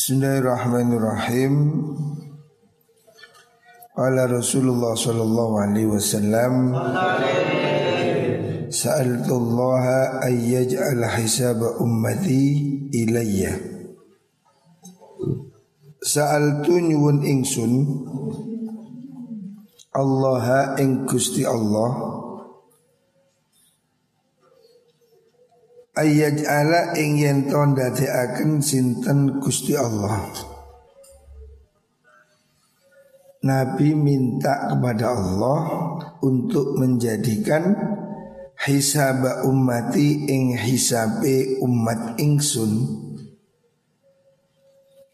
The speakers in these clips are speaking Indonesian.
Bismillahirrahmanirrahim. Qala Rasulullah sallallahu alaihi wasallam Sa'altu Allah an yaj'al hisab ummati ilayya Sa'altu nyuwun ingsun Allah ing Gusti Allah Ayat ala ing yen to ndadekaken sinten Gusti Allah. Nabi minta kepada Allah untuk menjadikan hisab ummati ing hisabe umat ingsun.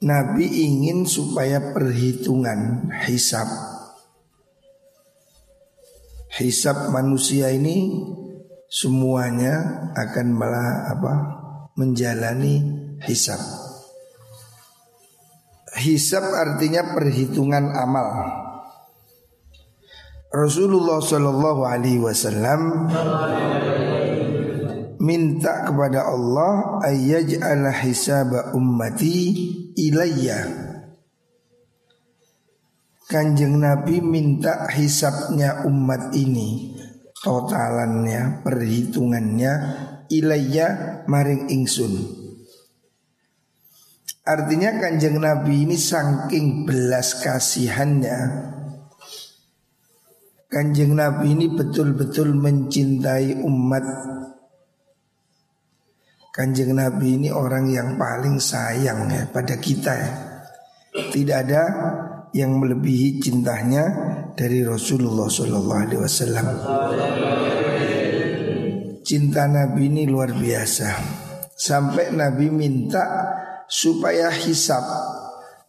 Nabi ingin supaya perhitungan hisab hisab manusia ini semuanya akan malah apa menjalani hisab. Hisab artinya perhitungan amal. Rasulullah Shallallahu Alaihi Wasallam minta kepada Allah ayyaj'al hisab ummati ilayya. Kanjeng Nabi minta hisabnya umat ini totalannya, perhitungannya ilayya maring ingsun. Artinya kanjeng Nabi ini saking belas kasihannya Kanjeng Nabi ini betul-betul mencintai umat Kanjeng Nabi ini orang yang paling sayang ya pada kita ya Tidak ada yang melebihi cintanya dari Rasulullah Sallallahu Alaihi Wasallam. Cinta Nabi ini luar biasa. Sampai Nabi minta supaya hisap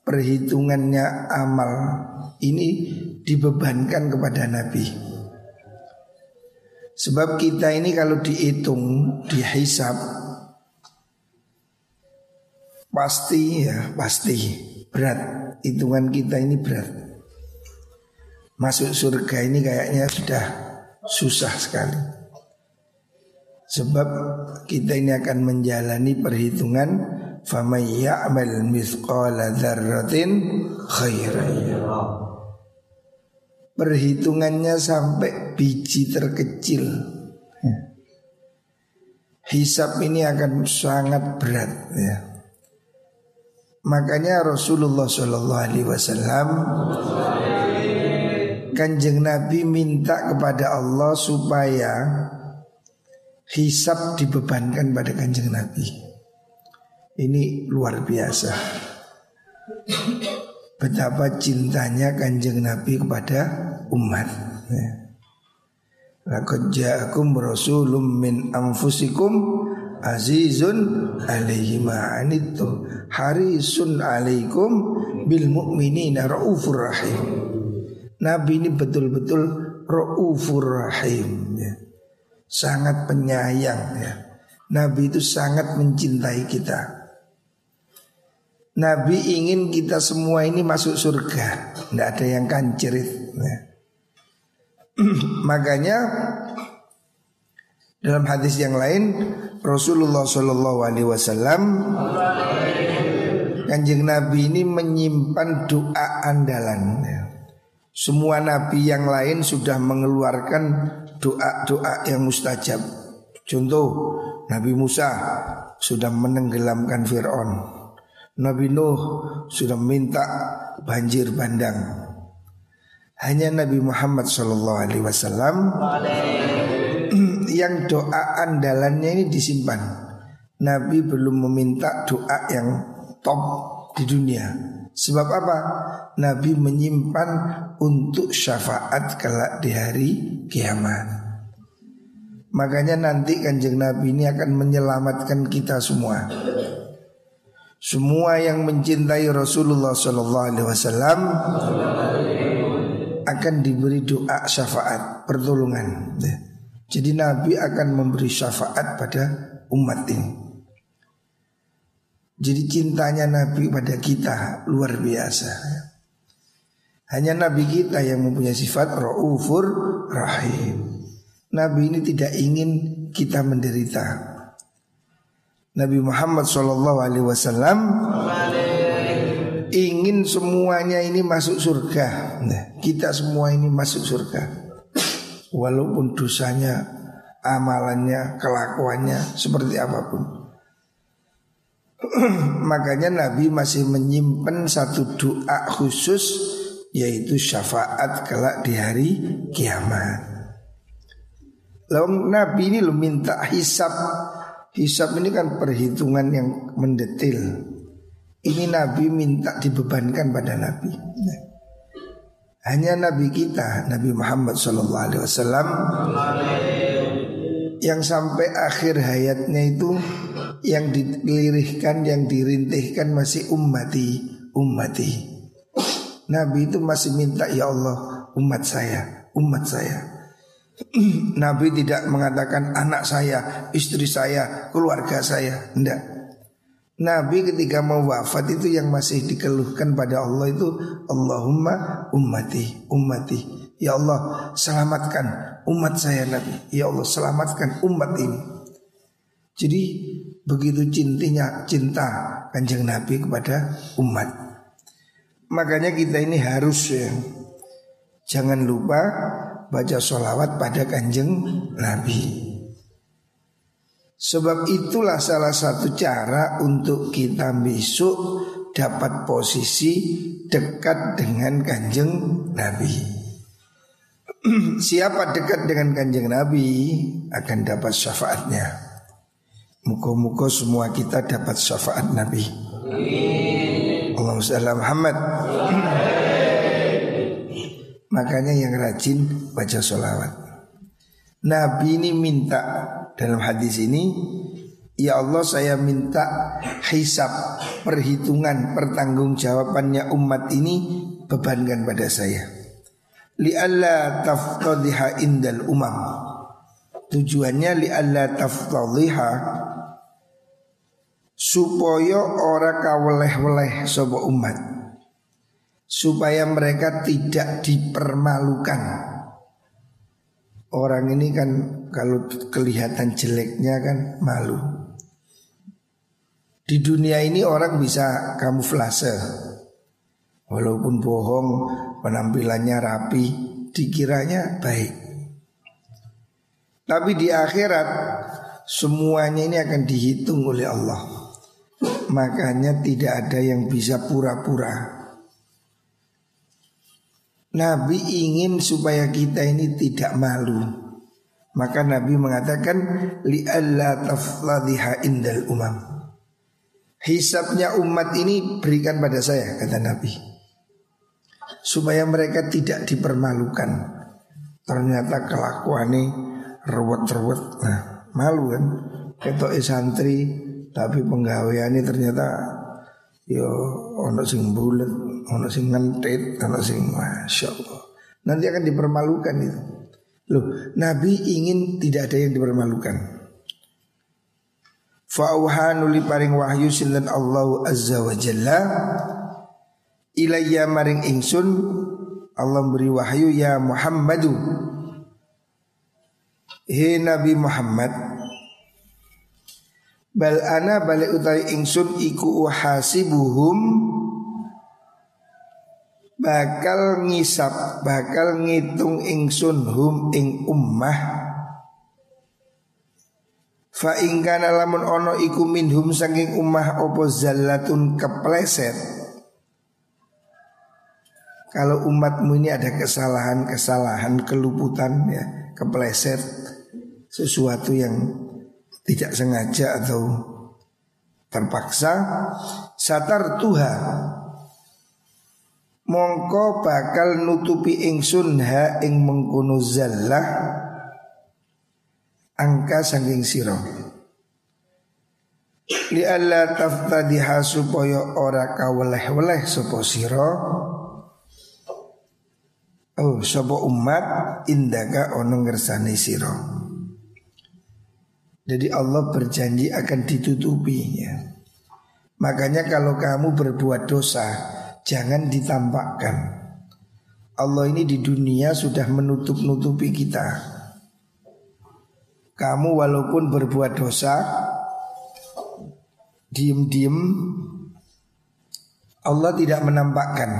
perhitungannya amal ini dibebankan kepada Nabi. Sebab kita ini kalau dihitung, dihisap pasti ya pasti berat hitungan kita ini berat. Masuk surga ini kayaknya sudah susah sekali. Sebab kita ini akan menjalani perhitungan faman ya'mal mithqala dzarratin khairan Perhitungannya sampai biji terkecil. Hisab ini akan sangat berat ya. Makanya Rasulullah Shallallahu Alaihi Wasallam Kanjeng Nabi minta kepada Allah supaya hisab dibebankan pada kanjeng Nabi. Ini luar biasa. Betapa cintanya kanjeng Nabi kepada umat. Ya. Ja'akum min anfusikum azizun alaihi ma'anittum harisun alaikum bil mu'minina raufur rahim. Nabi ini betul-betul raufur rahim ya. Sangat penyayang ya. Nabi itu sangat mencintai kita. Nabi ingin kita semua ini masuk surga. Tidak ada yang kancerit. Ya. Makanya dalam hadis yang lain Rasulullah Shallallahu Alaihi Wasallam Kanjeng Nabi ini menyimpan doa andalan. Semua nabi yang lain sudah mengeluarkan doa-doa yang mustajab. Contoh, Nabi Musa sudah menenggelamkan Fir'aun. Nabi Nuh sudah minta banjir bandang. Hanya Nabi Muhammad Shallallahu Alaihi Wasallam yang doa andalannya ini disimpan. Nabi belum meminta doa yang top di dunia. Sebab apa? Nabi menyimpan untuk syafaat kelak di hari kiamat. Makanya nanti kanjeng Nabi ini akan menyelamatkan kita semua. Semua yang mencintai Rasulullah Wasallam akan diberi doa syafaat pertolongan. Jadi Nabi akan memberi syafaat pada umat ini. Jadi cintanya Nabi pada kita luar biasa. Hanya Nabi kita yang mempunyai sifat raufur rahim. Nabi ini tidak ingin kita menderita. Nabi Muhammad SAW ingin semuanya ini masuk surga. Nah, kita semua ini masuk surga. Walaupun dosanya, amalannya, kelakuannya seperti apa pun. Makanya Nabi masih menyimpan satu doa khusus yaitu syafaat kelak di hari kiamat. Lalu Nabi ini lo minta hisap Hisap ini kan perhitungan yang mendetil Ini Nabi minta dibebankan pada Nabi Hanya Nabi kita Nabi Muhammad SAW Yang sampai akhir hayatnya itu Yang dilirihkan, yang dirintihkan masih ummati Ummati Nabi itu masih minta ya Allah umat saya Umat saya Nabi tidak mengatakan anak saya, istri saya, keluarga saya. Tidak. Nabi ketika mau wafat itu yang masih dikeluhkan pada Allah itu Allahumma ummati, ummati. Ya Allah selamatkan umat saya Nabi. Ya Allah selamatkan umat ini. Jadi begitu cintanya cinta kanjeng Nabi kepada umat. Makanya kita ini harus ya jangan lupa baca sholawat pada kanjeng Nabi. Sebab itulah salah satu cara untuk kita besok dapat posisi dekat dengan kanjeng Nabi. Siapa dekat dengan kanjeng Nabi akan dapat syafaatnya. Muka-muka semua kita dapat syafaat Nabi. Allahumma Muhammad. Makanya yang rajin baca sholawat Nabi ini minta dalam hadis ini Ya Allah saya minta hisap perhitungan pertanggungjawabannya umat ini bebankan pada saya. Li'alla taftadiha indal umam. Tujuannya li'alla taftadiha Supaya orang kaweleh-weleh sobo umat. Supaya mereka tidak dipermalukan. Orang ini kan kalau kelihatan jeleknya kan malu. Di dunia ini orang bisa kamuflase. Walaupun bohong, penampilannya rapi, dikiranya baik. Tapi di akhirat semuanya ini akan dihitung oleh Allah. Makanya tidak ada yang bisa pura-pura. Nabi ingin supaya kita ini tidak malu. Maka Nabi mengatakan li alla tafladhiha indal umam. Hisabnya umat ini berikan pada saya kata Nabi. Supaya mereka tidak dipermalukan. Ternyata kelakuan ini ruwet-ruwet. Nah, malu kan. Ketok santri tapi penggawean ini ternyata yo ono sing bulet ono sing ngentit, ono sing masya Allah. Nanti akan dipermalukan itu. Loh, Nabi ingin tidak ada yang dipermalukan. Fa'uhanu li paring wahyu sinten Allah azza wa jalla ilayya maring ingsun Allah beri wahyu ya Muhammadu He Nabi Muhammad Bal ana balik utai ingsun iku uhasibuhum. Bakal ngisap bakal ngitung ingsun hum ing ummah. Fa ingkana lamun ono iku minhum saking ummah opo zallatun kepleset. Kalau umatmu ini ada kesalahan-kesalahan keluputan ya kepleset sesuatu yang tidak sengaja atau terpaksa satar Tuhan mongko bakal nutupi ingsun ha ing mengkono zallah angka saking sira. Li alla taftadiha supaya ora kaweleh-weleh sapa sira. Oh sapa umat indaka ono ngersane sira jadi Allah berjanji akan ditutupi ya. Makanya kalau kamu berbuat dosa jangan ditampakkan. Allah ini di dunia sudah menutup-nutupi kita. Kamu walaupun berbuat dosa, diem-diem, Allah tidak menampakkan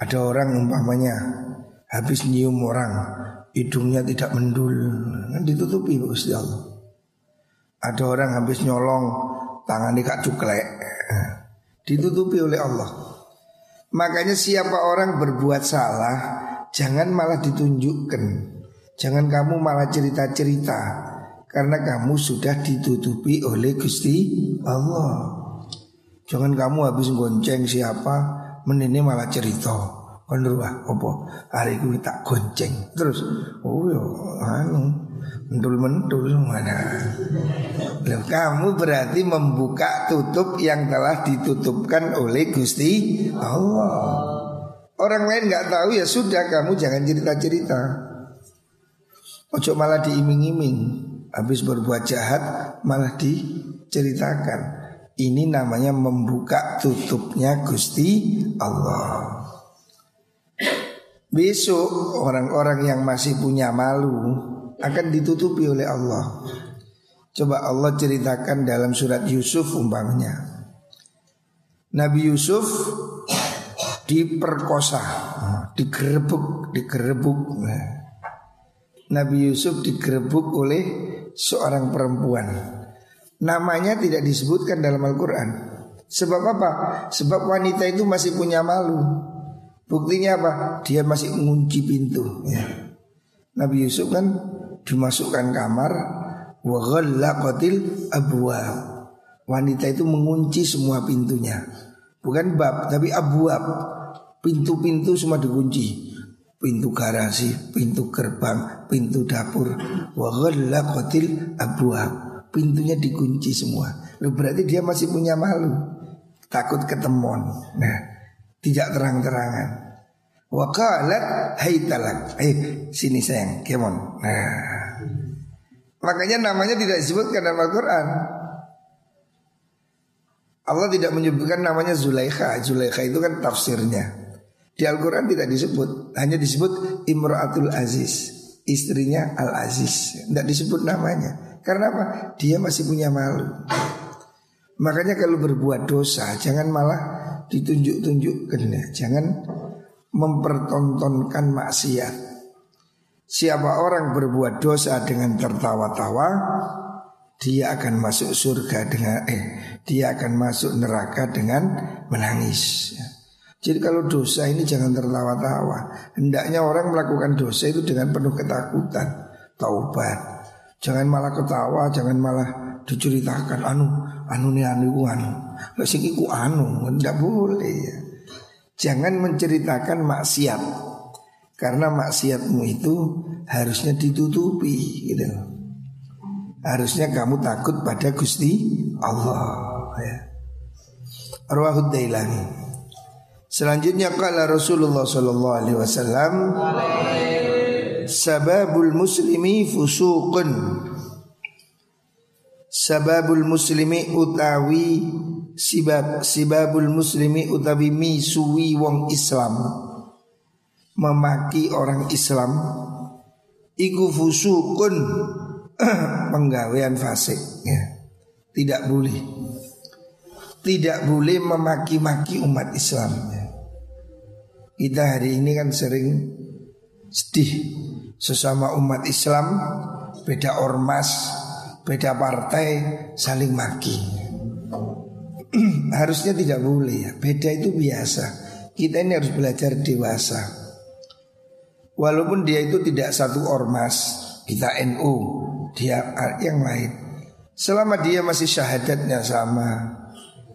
ada orang umpamanya habis nyium orang hidungnya tidak mendul kan ditutupi Gusti Allah. Ada orang habis nyolong tangan kak cuklek ditutupi oleh Allah. Makanya siapa orang berbuat salah jangan malah ditunjukkan. Jangan kamu malah cerita-cerita karena kamu sudah ditutupi oleh Gusti Allah. Jangan kamu habis gonceng siapa menini malah cerita. Konruah opo hari ini tak gonceng terus oh yo anu Mentul mentul mana? Loh, Kamu berarti membuka tutup yang telah ditutupkan oleh Gusti Allah. Orang lain nggak tahu ya sudah kamu jangan cerita-cerita. Ojo malah diiming-iming. Habis berbuat jahat malah diceritakan. Ini namanya membuka tutupnya Gusti Allah. Besok orang-orang yang masih punya malu akan ditutupi oleh Allah. Coba Allah ceritakan dalam surat Yusuf umpamanya. Nabi Yusuf diperkosa, digerebek, digerebek. Nabi Yusuf digerebek oleh seorang perempuan. Namanya tidak disebutkan dalam Al-Quran. Sebab apa? Sebab wanita itu masih punya malu. Buktinya apa? Dia masih mengunci pintu. Ya. Nabi Yusuf kan dimasukkan kamar abwab. Wanita itu mengunci semua pintunya. Bukan bab tapi abwab. Pintu-pintu semua dikunci. Pintu garasi, pintu gerbang, pintu dapur. Abwab. Pintunya dikunci semua. Lu berarti dia masih punya malu. Takut ketemuan. Nah, tidak terang-terangan. Wakalat talak. Eh sini sayang, kemon. Nah, makanya namanya tidak disebutkan dalam Al-Quran. Allah tidak menyebutkan namanya Zulaikha. Zulaikha itu kan tafsirnya. Di Al-Quran tidak disebut, hanya disebut Imratul Aziz, istrinya Al Aziz. Tidak disebut namanya. Karena apa? Dia masih punya malu. Makanya kalau berbuat dosa jangan malah ditunjuk-tunjukkan. Jangan mempertontonkan maksiat. Siapa orang berbuat dosa dengan tertawa-tawa, dia akan masuk surga dengan eh dia akan masuk neraka dengan menangis. Jadi kalau dosa ini jangan tertawa-tawa. Hendaknya orang melakukan dosa itu dengan penuh ketakutan, taubat. Jangan malah ketawa, jangan malah diceritakan anu anu nih anu anu. Lah anu, ndak boleh ya. Jangan menceritakan maksiat. Karena maksiatmu itu harusnya ditutupi gitu. Harusnya kamu takut pada Gusti Allah ya. Selanjutnya kala Rasulullah sallallahu alaihi wasallam Sababul muslimi fusuqun Sababul muslimi utawi sibab sibabul muslimi utawi misuwi wong Islam memaki orang Islam iku fusukun penggawean fasik ya. Tidak boleh Tidak boleh memaki-maki umat Islam ya. Kita hari ini kan sering sedih Sesama umat Islam Beda ormas beda partai saling maki. Harusnya tidak boleh ya. Beda itu biasa. Kita ini harus belajar dewasa. Walaupun dia itu tidak satu ormas, kita NU, dia yang lain. Selama dia masih syahadatnya sama,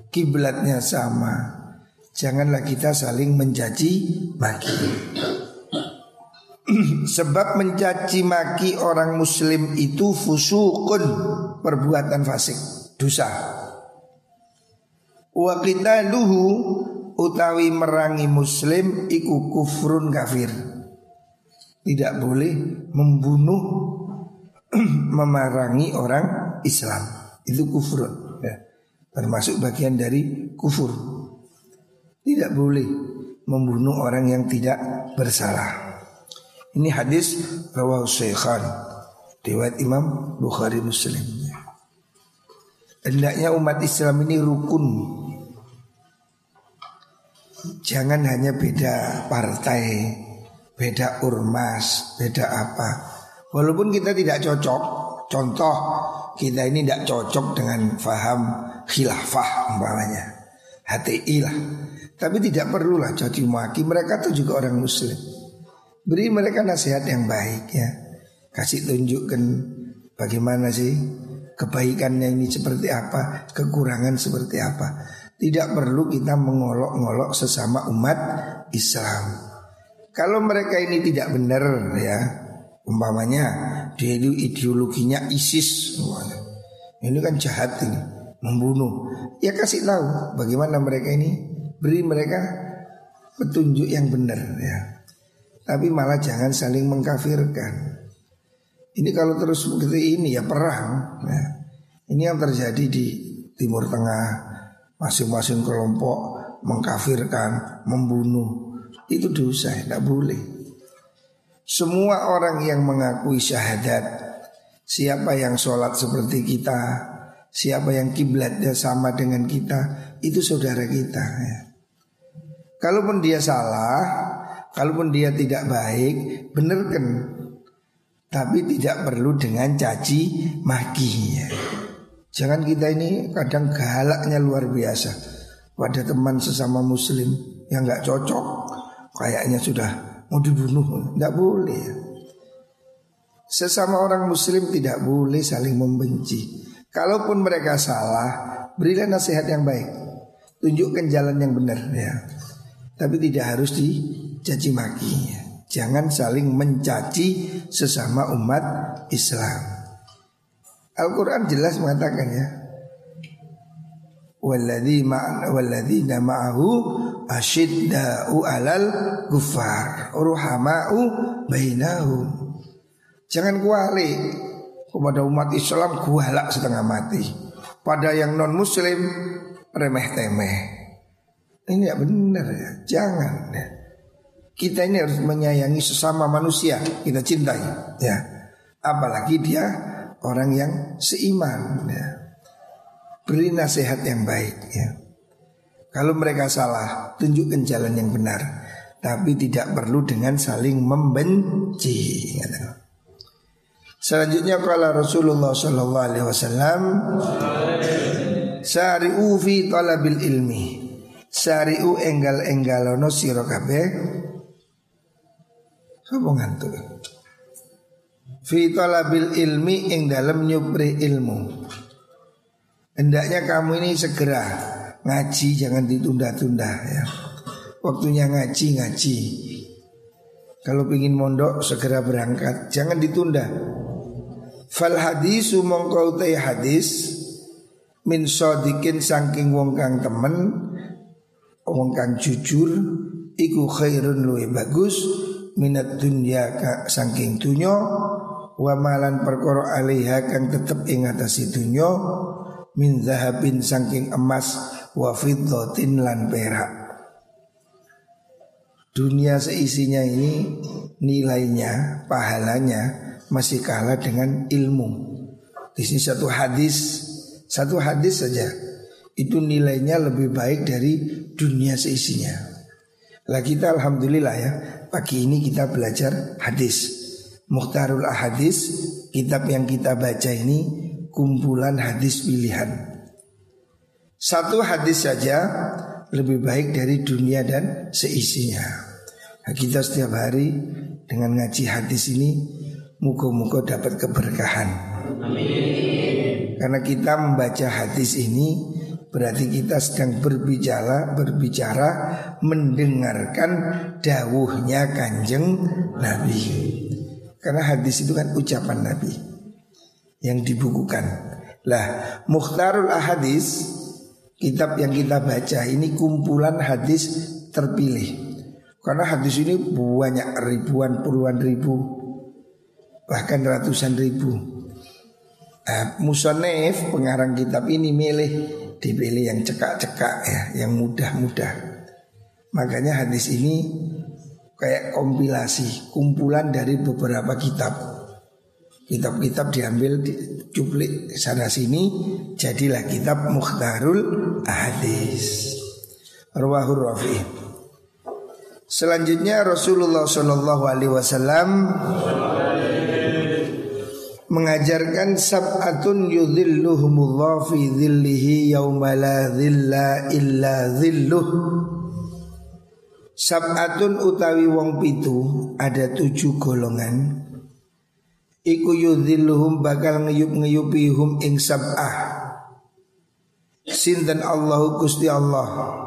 kiblatnya sama, janganlah kita saling mencaci maki. Sebab mencaci maki orang muslim itu fusukun Perbuatan fasik Dosa. Wa luhu utawi merangi muslim iku kufrun kafir. Tidak boleh membunuh Memerangi orang Islam. Itu kufrun ya. Termasuk bagian dari kufur. Tidak boleh membunuh orang yang tidak bersalah ini hadis rawah Syekhan Riwayat Imam Bukhari Muslim Hendaknya umat Islam ini rukun jangan hanya beda partai, beda ormas, beda apa. Walaupun kita tidak cocok, contoh kita ini tidak cocok dengan faham khilafah umpamanya, HTI lah. Tapi tidak perlulah caci maki, mereka tuh juga orang muslim. Beri mereka nasihat yang baik ya. Kasih tunjukkan bagaimana sih kebaikannya ini seperti apa, kekurangan seperti apa. Tidak perlu kita mengolok-ngolok sesama umat Islam. Kalau mereka ini tidak benar ya, umpamanya dia itu ideologinya ISIS, ini kan jahat ini, membunuh. Ya kasih tahu bagaimana mereka ini, beri mereka petunjuk yang benar ya. Tapi malah jangan saling mengkafirkan. Ini kalau terus seperti ini ya perang. Ya. Ini yang terjadi di Timur Tengah. Masing-masing kelompok mengkafirkan, membunuh. Itu dosa, tidak boleh. Semua orang yang mengakui syahadat, siapa yang sholat seperti kita, siapa yang kiblatnya sama dengan kita, itu saudara kita. Ya. Kalaupun dia salah, Kalaupun dia tidak baik, benerkan. Tapi tidak perlu dengan caci maki. Jangan kita ini kadang galaknya luar biasa pada teman sesama muslim yang nggak cocok, kayaknya sudah mau dibunuh, nggak boleh. Sesama orang muslim tidak boleh saling membenci. Kalaupun mereka salah, berilah nasihat yang baik. Tunjukkan jalan yang benar ya. Tapi tidak harus di caci maki. Jangan saling mencaci sesama umat Islam. Al-Quran jelas mengatakan ya. Walladhina ma'ahu alal gufar ruhama'u bainahum. Jangan kuali kepada umat Islam kualak setengah mati. Pada yang non muslim remeh temeh. Ini ya benar ya, jangan ya. Kita ini harus menyayangi sesama manusia, kita cintai, ya. Apalagi dia orang yang seiman, ya. Beri nasihat yang baik, ya. Kalau mereka salah, tunjukkan jalan yang benar, tapi tidak perlu dengan saling membenci. Selanjutnya kalau Rasulullah Shallallahu Alaihi Wasallam Sari'u fi talabil ilmi Sari'u enggal enggalono sirokabe Sopo ngantuk. Fi talabil ilmi ing dalam nyupri ilmu. Hendaknya kamu ini segera ngaji jangan ditunda-tunda ya. Waktunya ngaji ngaji. Kalau ingin mondok segera berangkat, jangan ditunda. Fal hadisu mongkau hadis min sodikin saking wong kang temen, wong kang jujur, iku khairun luwe bagus minat dunya ka saking dunyo wa malan perkara alaiha kang tetep ing atase min zahabin saking emas wa fiddatin lan perak. Dunia seisinya ini nilainya pahalanya masih kalah dengan ilmu. Di sini satu hadis satu hadis saja. Itu nilainya lebih baik dari dunia seisinya. Lah kita alhamdulillah ya Pagi ini kita belajar hadis. Muhtarul Ahadis Kitab yang kita baca ini Kumpulan hadis pilihan. Satu hadis saja Lebih baik dari dunia dan seisinya. Nah, Kita setiap hari Dengan ngaji hadis ini Muka-muka dapat keberkahan. Amin. Karena kita membaca hadis ini Berarti kita sedang berbicara berbicara mendengarkan dawuhnya kanjeng Nabi. Karena hadis itu kan ucapan Nabi yang dibukukan. Lah, Mukhtarul Ahadis kitab yang kita baca ini kumpulan hadis terpilih. Karena hadis ini banyak ribuan puluhan ribu bahkan ratusan ribu. Nah, Musonef pengarang kitab ini milih dipilih yang cekak-cekak ya, yang mudah-mudah. Makanya hadis ini kayak kompilasi, kumpulan dari beberapa kitab. Kitab-kitab diambil dicuplik sana sini jadilah kitab Mukhtarul Hadis. Rawahur Rafi. Selanjutnya Rasulullah Shallallahu Alaihi Wasallam mengajarkan sab'atun yudhilluhumullah fi dhillihi yawma la dhilla illa dhilluh. Sab'atun utawi wong pitu ada tujuh golongan. Iku yudhilluhum bakal ngeyup-ngeyupi hum ing sab'ah. Sinten Allahu Gusti Allah?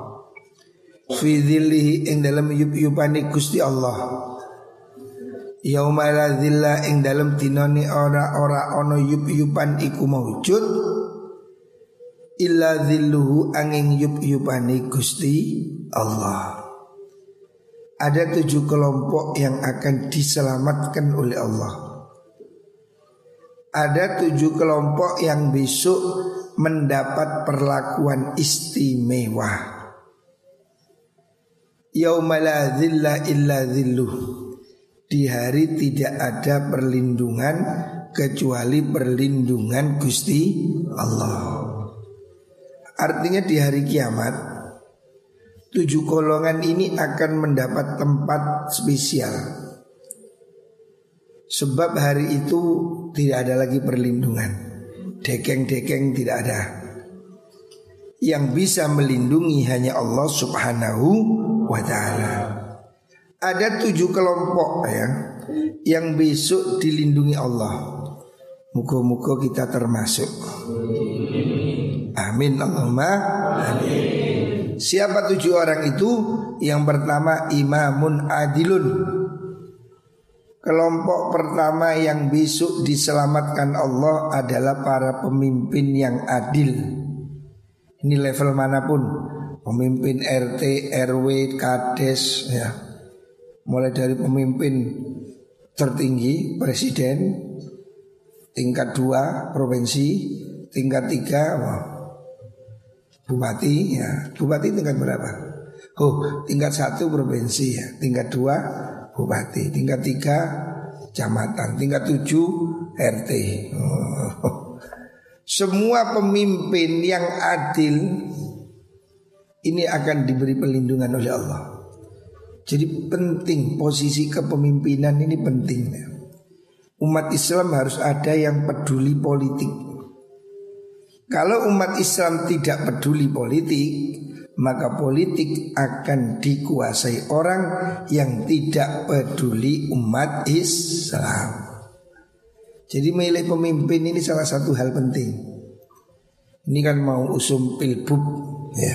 Fi dhillihi ing dalam yup-yupani Gusti Allah Yauma la dhilla ing dalam dinoni ora-ora ono yup-yupan iku maujud illa dhilluhu angin yup-yupani Gusti Allah. Ada tujuh kelompok yang akan diselamatkan oleh Allah. Ada tujuh kelompok yang besok mendapat perlakuan istimewa. Yauma la illa dhilluh di hari tidak ada perlindungan kecuali perlindungan Gusti Allah. Artinya di hari kiamat tujuh golongan ini akan mendapat tempat spesial. Sebab hari itu tidak ada lagi perlindungan. Dekeng-dekeng tidak ada. Yang bisa melindungi hanya Allah Subhanahu wa taala. Ada tujuh kelompok ya yang besok dilindungi Allah. Muka-muka kita termasuk. Amin Allahumma amin. Siapa tujuh orang itu? Yang pertama imamun adilun. Kelompok pertama yang besok diselamatkan Allah adalah para pemimpin yang adil. Ini level mana pun, pemimpin RT, RW, Kades, ya mulai dari pemimpin tertinggi presiden tingkat dua provinsi tingkat tiga wah, bupati ya. Bupati tingkat berapa? Oh tingkat satu provinsi ya. Tingkat dua bupati. Tingkat tiga kecamatan tingkat tujuh RT oh. semua pemimpin yang adil ini akan diberi perlindungan oleh Allah jadi penting posisi kepemimpinan ini penting. Umat Islam harus ada yang peduli politik. Kalau umat Islam tidak peduli politik, maka politik akan dikuasai orang yang tidak peduli umat Islam. Jadi milih pemimpin ini salah satu hal penting. Ini kan mau usum pilbub ya.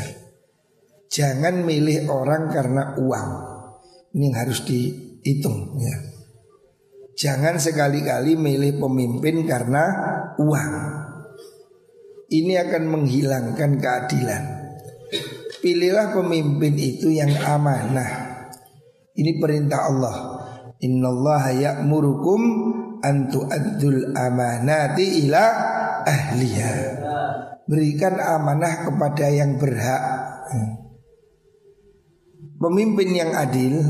Jangan milih orang karena uang. Ini harus dihitung ya. Jangan sekali-kali milih pemimpin karena uang. Ini akan menghilangkan keadilan. Pilihlah pemimpin itu yang amanah. Ini perintah Allah. Innallaha ya'murukum an tu'addul amanati ila ahliya. Berikan amanah kepada yang berhak. Pemimpin yang adil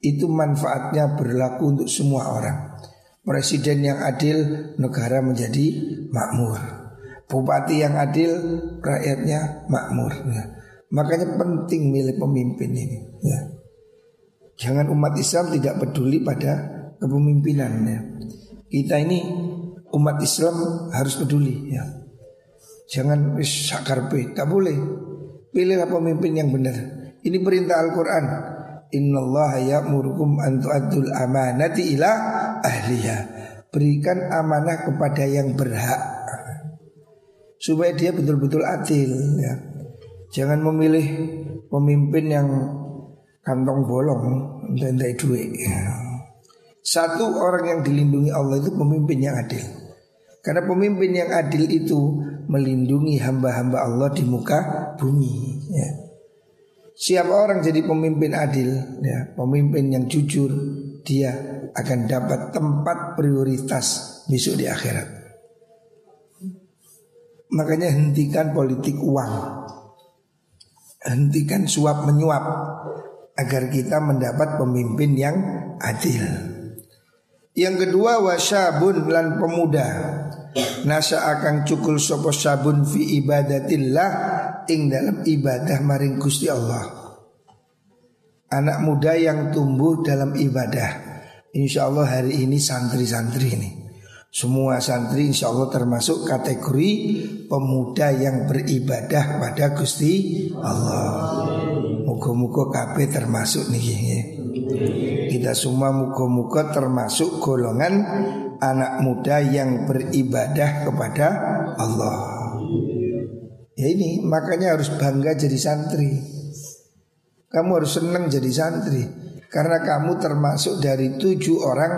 itu manfaatnya berlaku untuk semua orang. Presiden yang adil negara menjadi makmur. Bupati yang adil rakyatnya makmur. Ya. Makanya penting milih pemimpin ini. Ya. Jangan umat Islam tidak peduli pada kepemimpinannya. Kita ini umat Islam harus peduli. Ya. Jangan sakarpe, tak boleh. Pilihlah pemimpin yang benar. Ini perintah Al-Quran Innallaha ya'murukum an tu'addul amanati ila ahliya Berikan amanah kepada yang berhak Supaya dia betul-betul adil ya. Jangan memilih pemimpin yang kantong bolong dan duit ya. Satu orang yang dilindungi Allah itu pemimpin yang adil Karena pemimpin yang adil itu melindungi hamba-hamba Allah di muka bumi ya. Siapa orang jadi pemimpin adil, ya, pemimpin yang jujur, dia akan dapat tempat prioritas besok di akhirat. Makanya hentikan politik uang. Hentikan suap menyuap agar kita mendapat pemimpin yang adil. Yang kedua wasyabun lan pemuda Nasa akan cukul sopo sabun fi ibadatillah ing dalam ibadah maring Gusti Allah. Anak muda yang tumbuh dalam ibadah Insya Allah hari ini santri-santri ini semua santri insya Allah termasuk kategori pemuda yang beribadah pada Gusti Allah. Muka-muka KB termasuk nih. Kita semua muka-muka termasuk golongan anak muda yang beribadah kepada Allah. Ya ini makanya harus bangga jadi santri. Kamu harus senang jadi santri. Karena kamu termasuk dari tujuh orang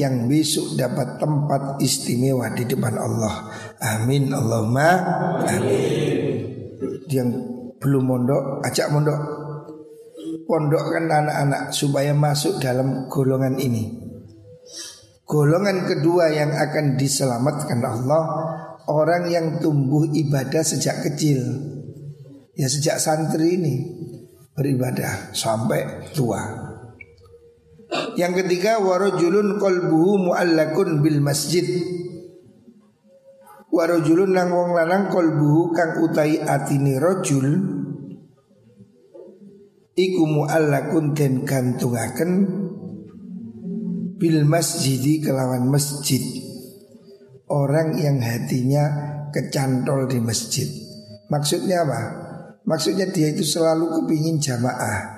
yang besok dapat tempat istimewa di depan Allah. Amin Allahumma amin. Yang belum mondok, ajak mondok. Pondokkan anak-anak supaya masuk dalam golongan ini. Golongan kedua yang akan diselamatkan Allah orang yang tumbuh ibadah sejak kecil. Ya sejak santri ini beribadah sampai tua. Yang ketiga warajulun qalbuhu muallakun bil masjid. Warajulun nang wong lanang qalbuhu kang utai atine rajul iku muallakun den gantungaken bil masjidi kelawan masjid. Orang yang hatinya kecantol di masjid. Maksudnya apa? Maksudnya dia itu selalu kepingin jamaah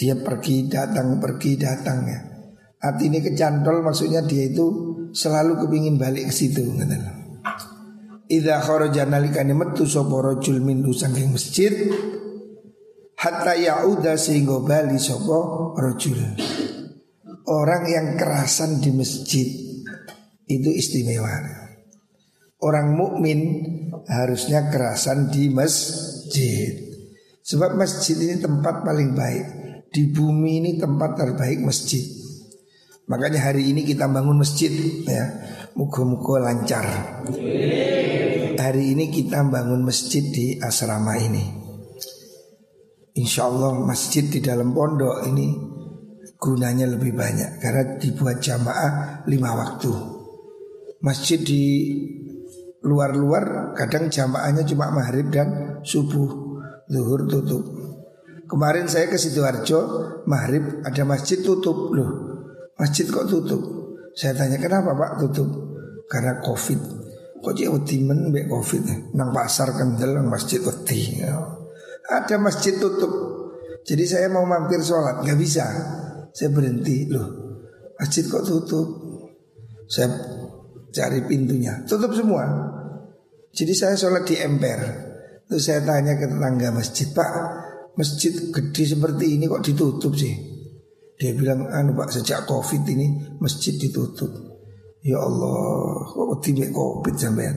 dia pergi datang pergi datang ya. Hati ini kecantol maksudnya dia itu selalu kepingin balik ke situ Idza kharaja nalikane metu sapa rajul min saking masjid hatta yauda sehingga bali sapa rajul. Orang yang kerasan di masjid itu istimewa. Orang mukmin harusnya kerasan di masjid. Sebab masjid ini tempat paling baik di bumi ini tempat terbaik masjid. Makanya hari ini kita bangun masjid ya. Muka-muka lancar. Hari ini kita bangun masjid di asrama ini. Insya Allah masjid di dalam pondok ini gunanya lebih banyak karena dibuat jamaah lima waktu. Masjid di luar-luar kadang jamaahnya cuma maghrib dan subuh, zuhur tutup. Kemarin saya ke Sidoarjo, maghrib ada masjid tutup loh. Masjid kok tutup? Saya tanya kenapa Pak tutup? Karena Covid. Kok dia wedi men Covid? Nang pasar kendel nang masjid wedi. Ada masjid tutup. Jadi saya mau mampir sholat nggak bisa. Saya berhenti loh. Masjid kok tutup? Saya cari pintunya, tutup semua. Jadi saya sholat di emper. Terus saya tanya ke tetangga masjid, Pak, masjid gede seperti ini kok ditutup sih? Dia bilang, anu pak sejak covid ini masjid ditutup. Ya Allah, kok tiba covid sampean?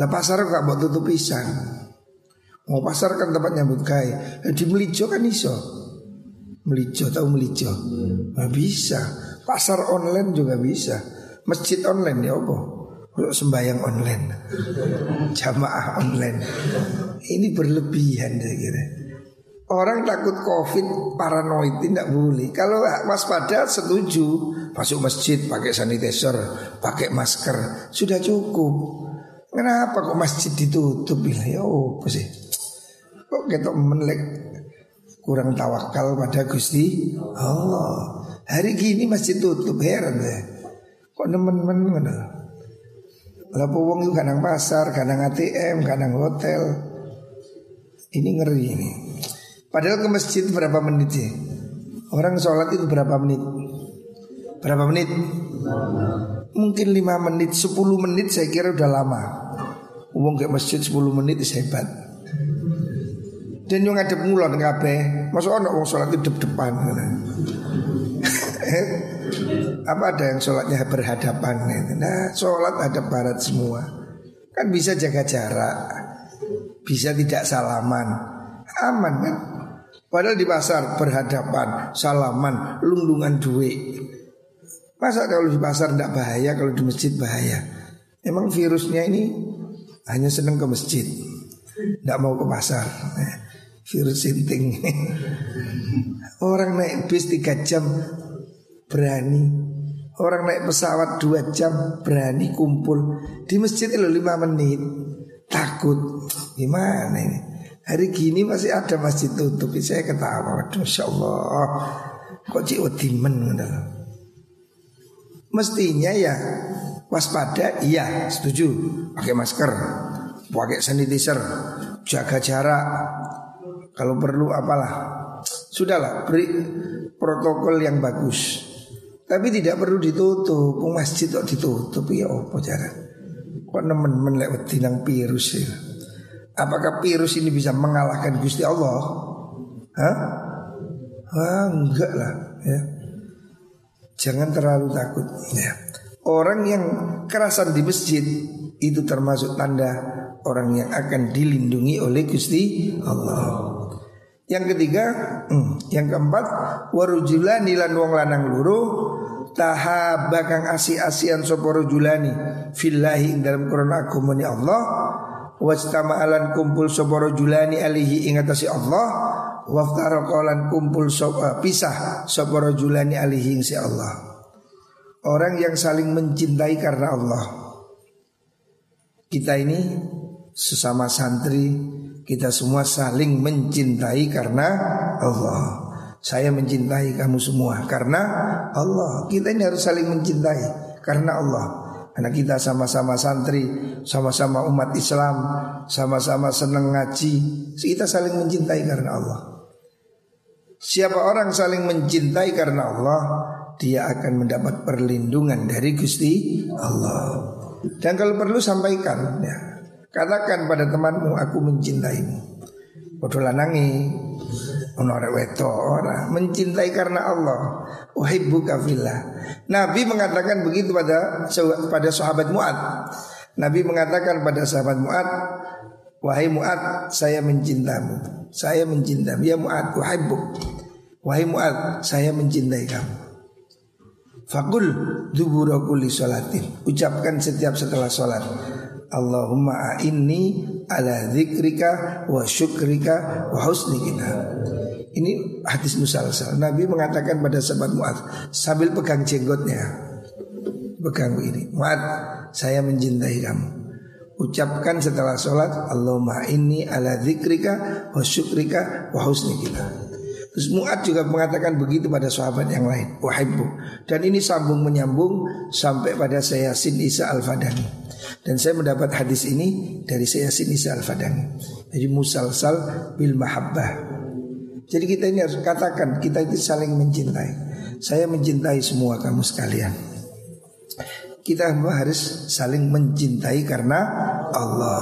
Lah pasar kok buat tutup pisang. Mau pasar kan tempat nyambut kai. Di Melijo kan iso. Melijo tahu Melijo? Nah, bisa. Pasar online juga bisa. Masjid online ya apa? Sembayang online. Jamaah online. Ini berlebihan saya kira. Orang takut covid paranoid tidak boleh. Kalau waspada setuju masuk masjid pakai sanitizer, pakai masker sudah cukup. Kenapa kok masjid ditutup? Ya oh, apa sih? Kok kita menelek kurang tawakal pada Gusti Allah. Hari gini masjid tutup heran deh. Kok nemen-nemen mana? Lalu wong itu kadang pasar, kadang ATM, kadang hotel. Ini ngeri ini. Padahal ke masjid berapa menit sih? Orang sholat itu berapa menit? Berapa menit? Mungkin 5 menit, 10 menit saya kira udah lama Uang ke masjid 10 menit hebat Dan yang ada ngulon kabeh. Masuk orang orang sholat itu depan Apa ada yang sholatnya berhadapan? Nah sholat ada barat semua. Kan bisa jaga jarak. Bisa tidak salaman. Aman kan? Padahal di pasar berhadapan, salaman, lundungan duit. Masa kalau di pasar tidak bahaya, kalau di masjid bahaya. Emang virusnya ini hanya senang ke masjid, tidak mau ke pasar. Virus sinting. Orang naik bis tiga jam berani. Orang naik pesawat dua jam berani kumpul. Di masjid itu lima menit. Takut. Gimana ini? Hari gini masih ada masjid tutup Saya ketawa Waduh Masya Allah Kok cik wedimen Mestinya ya Waspada iya setuju. Pakai masker Pakai sanitizer Jaga jarak Kalau perlu apalah Sudahlah beri protokol yang bagus Tapi tidak perlu ditutup Masjid kok ditutup Ya apa cara Kok nemen-nemen lewat dinang virus ya Apakah virus ini bisa mengalahkan Gusti Allah? Hah? Ah, enggak lah ya. Jangan terlalu takut ya. Orang yang kerasan di masjid itu termasuk tanda orang yang akan dilindungi oleh Gusti Allah. Yang ketiga, hmm, yang keempat, warujulani lan wong lanang luru tahabakang asi-asian sapa rajulani fillahi ing dalam Quran agama Allah wajtama'alan kumpul sapa rajulani alihi ing atase Allah waftaraqa kumpul sapa pisah sapa rajulani alihi ing si Allah orang yang saling mencintai karena Allah kita ini sesama santri kita semua saling mencintai karena Allah saya mencintai kamu semua karena Allah kita ini harus saling mencintai karena Allah karena kita sama-sama santri, sama-sama umat Islam, sama-sama senang ngaji. Kita saling mencintai karena Allah. Siapa orang saling mencintai karena Allah, dia akan mendapat perlindungan dari Gusti Allah. Dan kalau perlu sampaikan ya, katakan pada temanmu aku mencintaimu. Bodoh lanangi Ono weto ora mencintai karena Allah. Uhibbuka fillah. Nabi mengatakan begitu pada pada sahabat Muad. Nabi mengatakan pada sahabat Muad, "Wahai Muad, saya mencintamu. Saya mencintamu. Ya Muad, uhibbuk. Wahai Muad, saya mencintai kamu." Fakul dubura sholatin. Ucapkan setiap setelah sholat. Allahumma a'inni ala zikrika wa syukrika wa husni kita. Ini hadis musalsal. Nabi mengatakan pada sahabat Mu'ad sambil pegang jenggotnya. Pegang ini. Mu'ad, saya mencintai kamu. Ucapkan setelah sholat Allahumma inni ala zikrika wa syukrika wa husni kita. Mu'ad juga mengatakan begitu pada sahabat yang lain. Wahibbu. Dan ini sambung menyambung sampai pada saya Sin Isa Al-Fadani. Dan saya mendapat hadis ini dari saya sini Al-Fadani. Jadi musalsal bil mahabbah. Jadi kita ini harus katakan kita itu saling mencintai. Saya mencintai semua kamu sekalian. Kita harus saling mencintai karena Allah.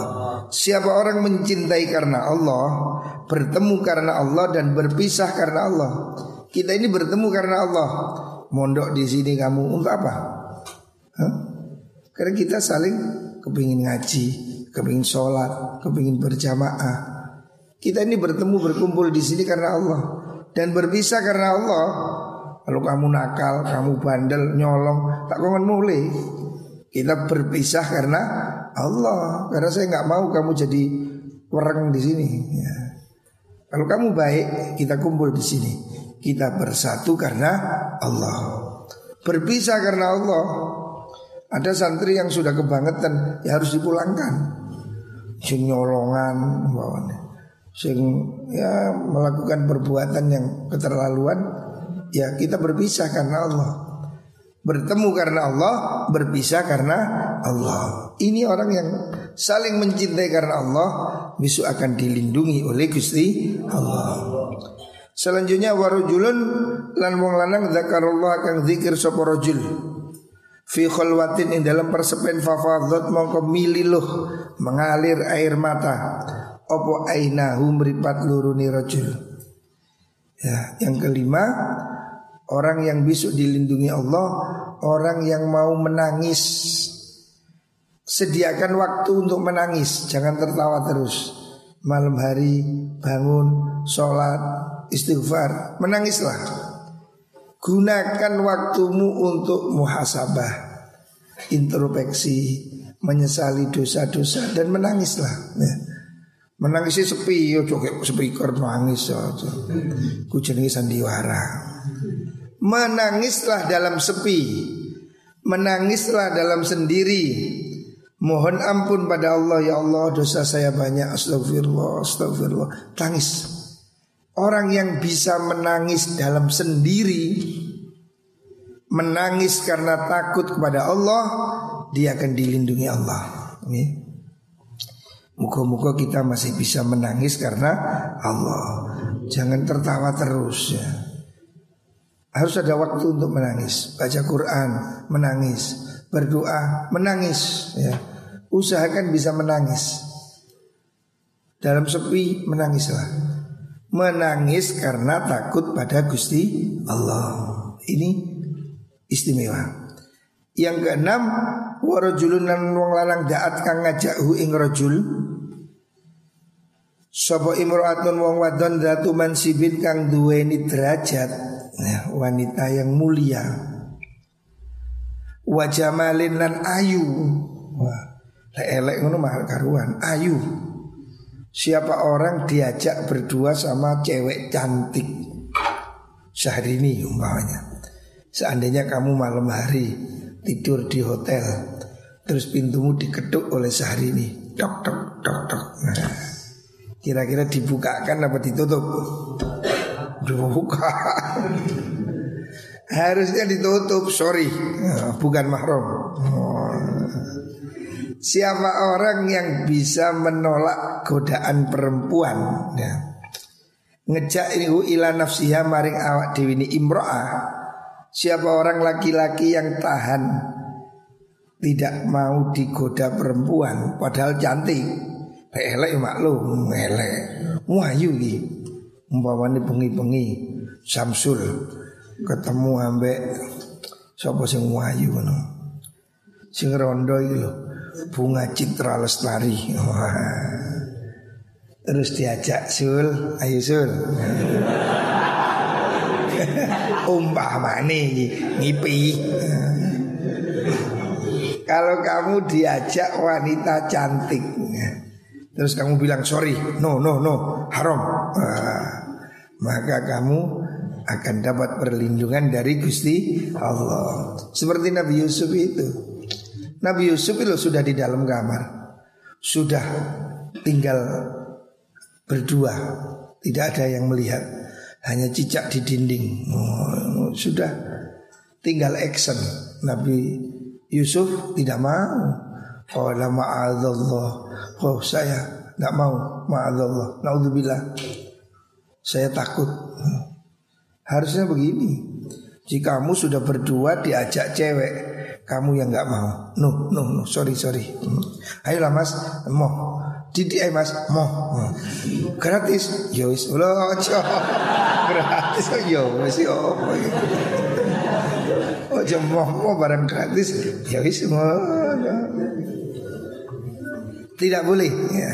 Siapa orang mencintai karena Allah, bertemu karena Allah dan berpisah karena Allah. Kita ini bertemu karena Allah. Mondok di sini kamu untuk apa? Hah? Karena kita saling kepingin ngaji, kepingin sholat, kepingin berjamaah. Kita ini bertemu berkumpul di sini karena Allah dan berpisah karena Allah. Kalau kamu nakal, kamu bandel, nyolong, tak kongen mulai. Kita berpisah karena Allah. Karena saya nggak mau kamu jadi orang di sini. Ya. Kalau kamu baik, kita kumpul di sini. Kita bersatu karena Allah. Berpisah karena Allah. Ada santri yang sudah kebangetan ya harus dipulangkan. Sing nyolongan bawaannya. Sing ya melakukan perbuatan yang keterlaluan ya kita berpisah karena Allah. Bertemu karena Allah, berpisah karena Allah. Ini orang yang saling mencintai karena Allah, besok akan dilindungi oleh Gusti Allah. Selanjutnya warujulun lan wong lanang zakarullah kang zikir sapa rajul Fi khulwatin ing dalam persepen fafadhat mongko mililuh mengalir air mata opo ainahu meripat luruni rajul. Ya, yang kelima orang yang besok dilindungi Allah, orang yang mau menangis. Sediakan waktu untuk menangis, jangan tertawa terus. Malam hari bangun, sholat, istighfar, menangislah. Gunakan waktumu untuk muhasabah Introspeksi Menyesali dosa-dosa Dan menangislah ya. Menangisi sepi Yo kayak speaker nangis aja Ku sandiwara Menangislah dalam sepi Menangislah dalam sendiri Mohon ampun pada Allah ya Allah dosa saya banyak astagfirullah astagfirullah tangis. Orang yang bisa menangis dalam sendiri menangis karena takut kepada Allah dia akan dilindungi Allah. Muka-muka kita masih bisa menangis karena Allah. Jangan tertawa terus ya. Harus ada waktu untuk menangis. Baca Quran, menangis. Berdoa, menangis ya usahakan bisa menangis. Dalam sepi menangislah. Menangis karena takut pada Gusti Allah. Ini istimewa. Yang keenam, warajulun lan wong lanang daat kang ngajakhu ing rajul. Sapa imro'atun wong wadon datu mansibin kang duweni derajat. Nah, wanita yang mulia. Wajamalin lan ayu. Wah, elek ngono mahal karuan, ayu. Siapa orang diajak berdua sama cewek cantik Syahrini umpamanya Seandainya kamu malam hari tidur di hotel Terus pintumu diketuk oleh Syahrini Dok dok dok dok nah, Kira-kira dibukakan apa ditutup? Dibuka Harusnya ditutup, sorry. Nah, Bukan mahrum. Siapa orang yang bisa menolak godaan perempuan? Ya. Ngejak ini ila nafsiha maring awak dewi ini imro'ah. Siapa orang laki-laki yang tahan Tidak mau digoda perempuan Padahal cantik. Elek maklum Elek. Wahyu Umpamanya bengi-bengi Samsul Ketemu ambek Siapa sing wahyu no. Sing rondo itu bunga citra lestari. Terus diajak Sul, ayo Sul. Umpama nih ngipi. Kalau kamu diajak wanita cantik, terus kamu bilang sorry, no no no, haram, maka kamu akan dapat perlindungan dari Gusti Allah. Seperti Nabi Yusuf itu. Nabi Yusuf itu sudah di dalam kamar. Sudah tinggal berdua. Tidak ada yang melihat. Hanya cicak di dinding. Oh, Sudah tinggal action. Nabi Yusuf tidak mau. Qala Oh saya tidak mau. Ma'adallah. Naudzubillah Saya takut Harusnya begini Jika kamu sudah berdua diajak cewek kamu yang nggak mau. No, no, no, sorry, sorry. Ayolah mas, mau. Didi eh mas, mau. Gratis, yowis. Ya ojo. Gratis, yo wis yo. Ojo mau mau barang gratis, yowis ya mau. Tidak boleh ya.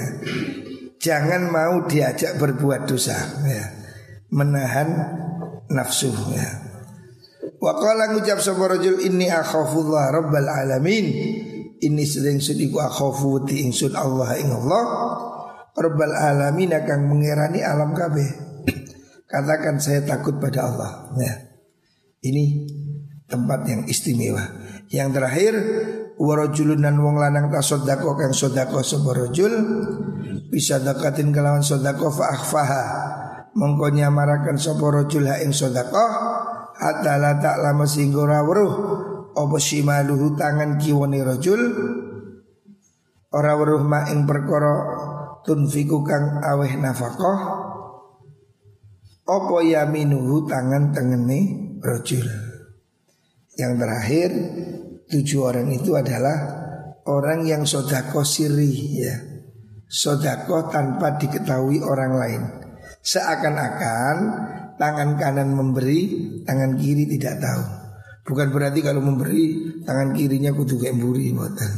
Jangan mau diajak berbuat dosa ya. Menahan nafsu ya. Wa qala ngucap sapa rajul inni akhafullah rabbal alamin. Ini sedang sudiku akhafu ti ingsun Allah ing Allah. Rabbal alamin akan mengerani alam kabeh. Katakan saya takut pada Allah. Ya. Ini tempat yang istimewa. Yang terakhir warajulun dan wong lanang tasoddaqo kang sodako sapa rajul bisa dekatin kelawan sodako fa akhfaha mongko nyamaraken sapa rajul ha ing sedekah hatta la ta'lama singgora weruh. Apa shimaluhu tangan kiwane rajul ora weruh ma ing perkara tunfiku kang aweh nafkah. Apa yaminuhu tangan tengene rajul yang terakhir tujuh orang itu adalah orang yang sodako siri ya sodako tanpa diketahui orang lain seakan-akan tangan kanan memberi, tangan kiri tidak tahu. Bukan berarti kalau memberi tangan kirinya kudu kayak buri buatan.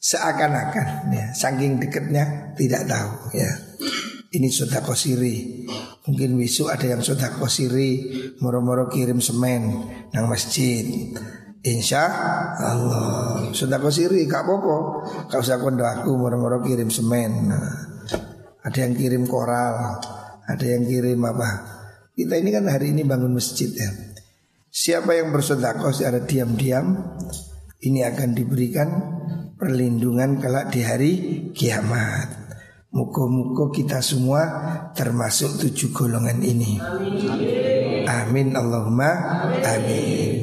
Seakan-akan ya, saking dekatnya tidak tahu ya. Ini sudah kosiri. Mungkin besok ada yang sudah kosiri moro-moro kirim semen nang masjid. Insya Allah sudah kosiri kak popo. Kau usah kondo aku moro-moro kirim semen. Nah, ada yang kirim koral, ada yang kirim apa kita ini kan hari ini bangun masjid ya. Siapa yang bersedekah secara diam-diam ini akan diberikan perlindungan kelak di hari kiamat. Muka-muka kita semua termasuk tujuh golongan ini. Amin Allahumma amin.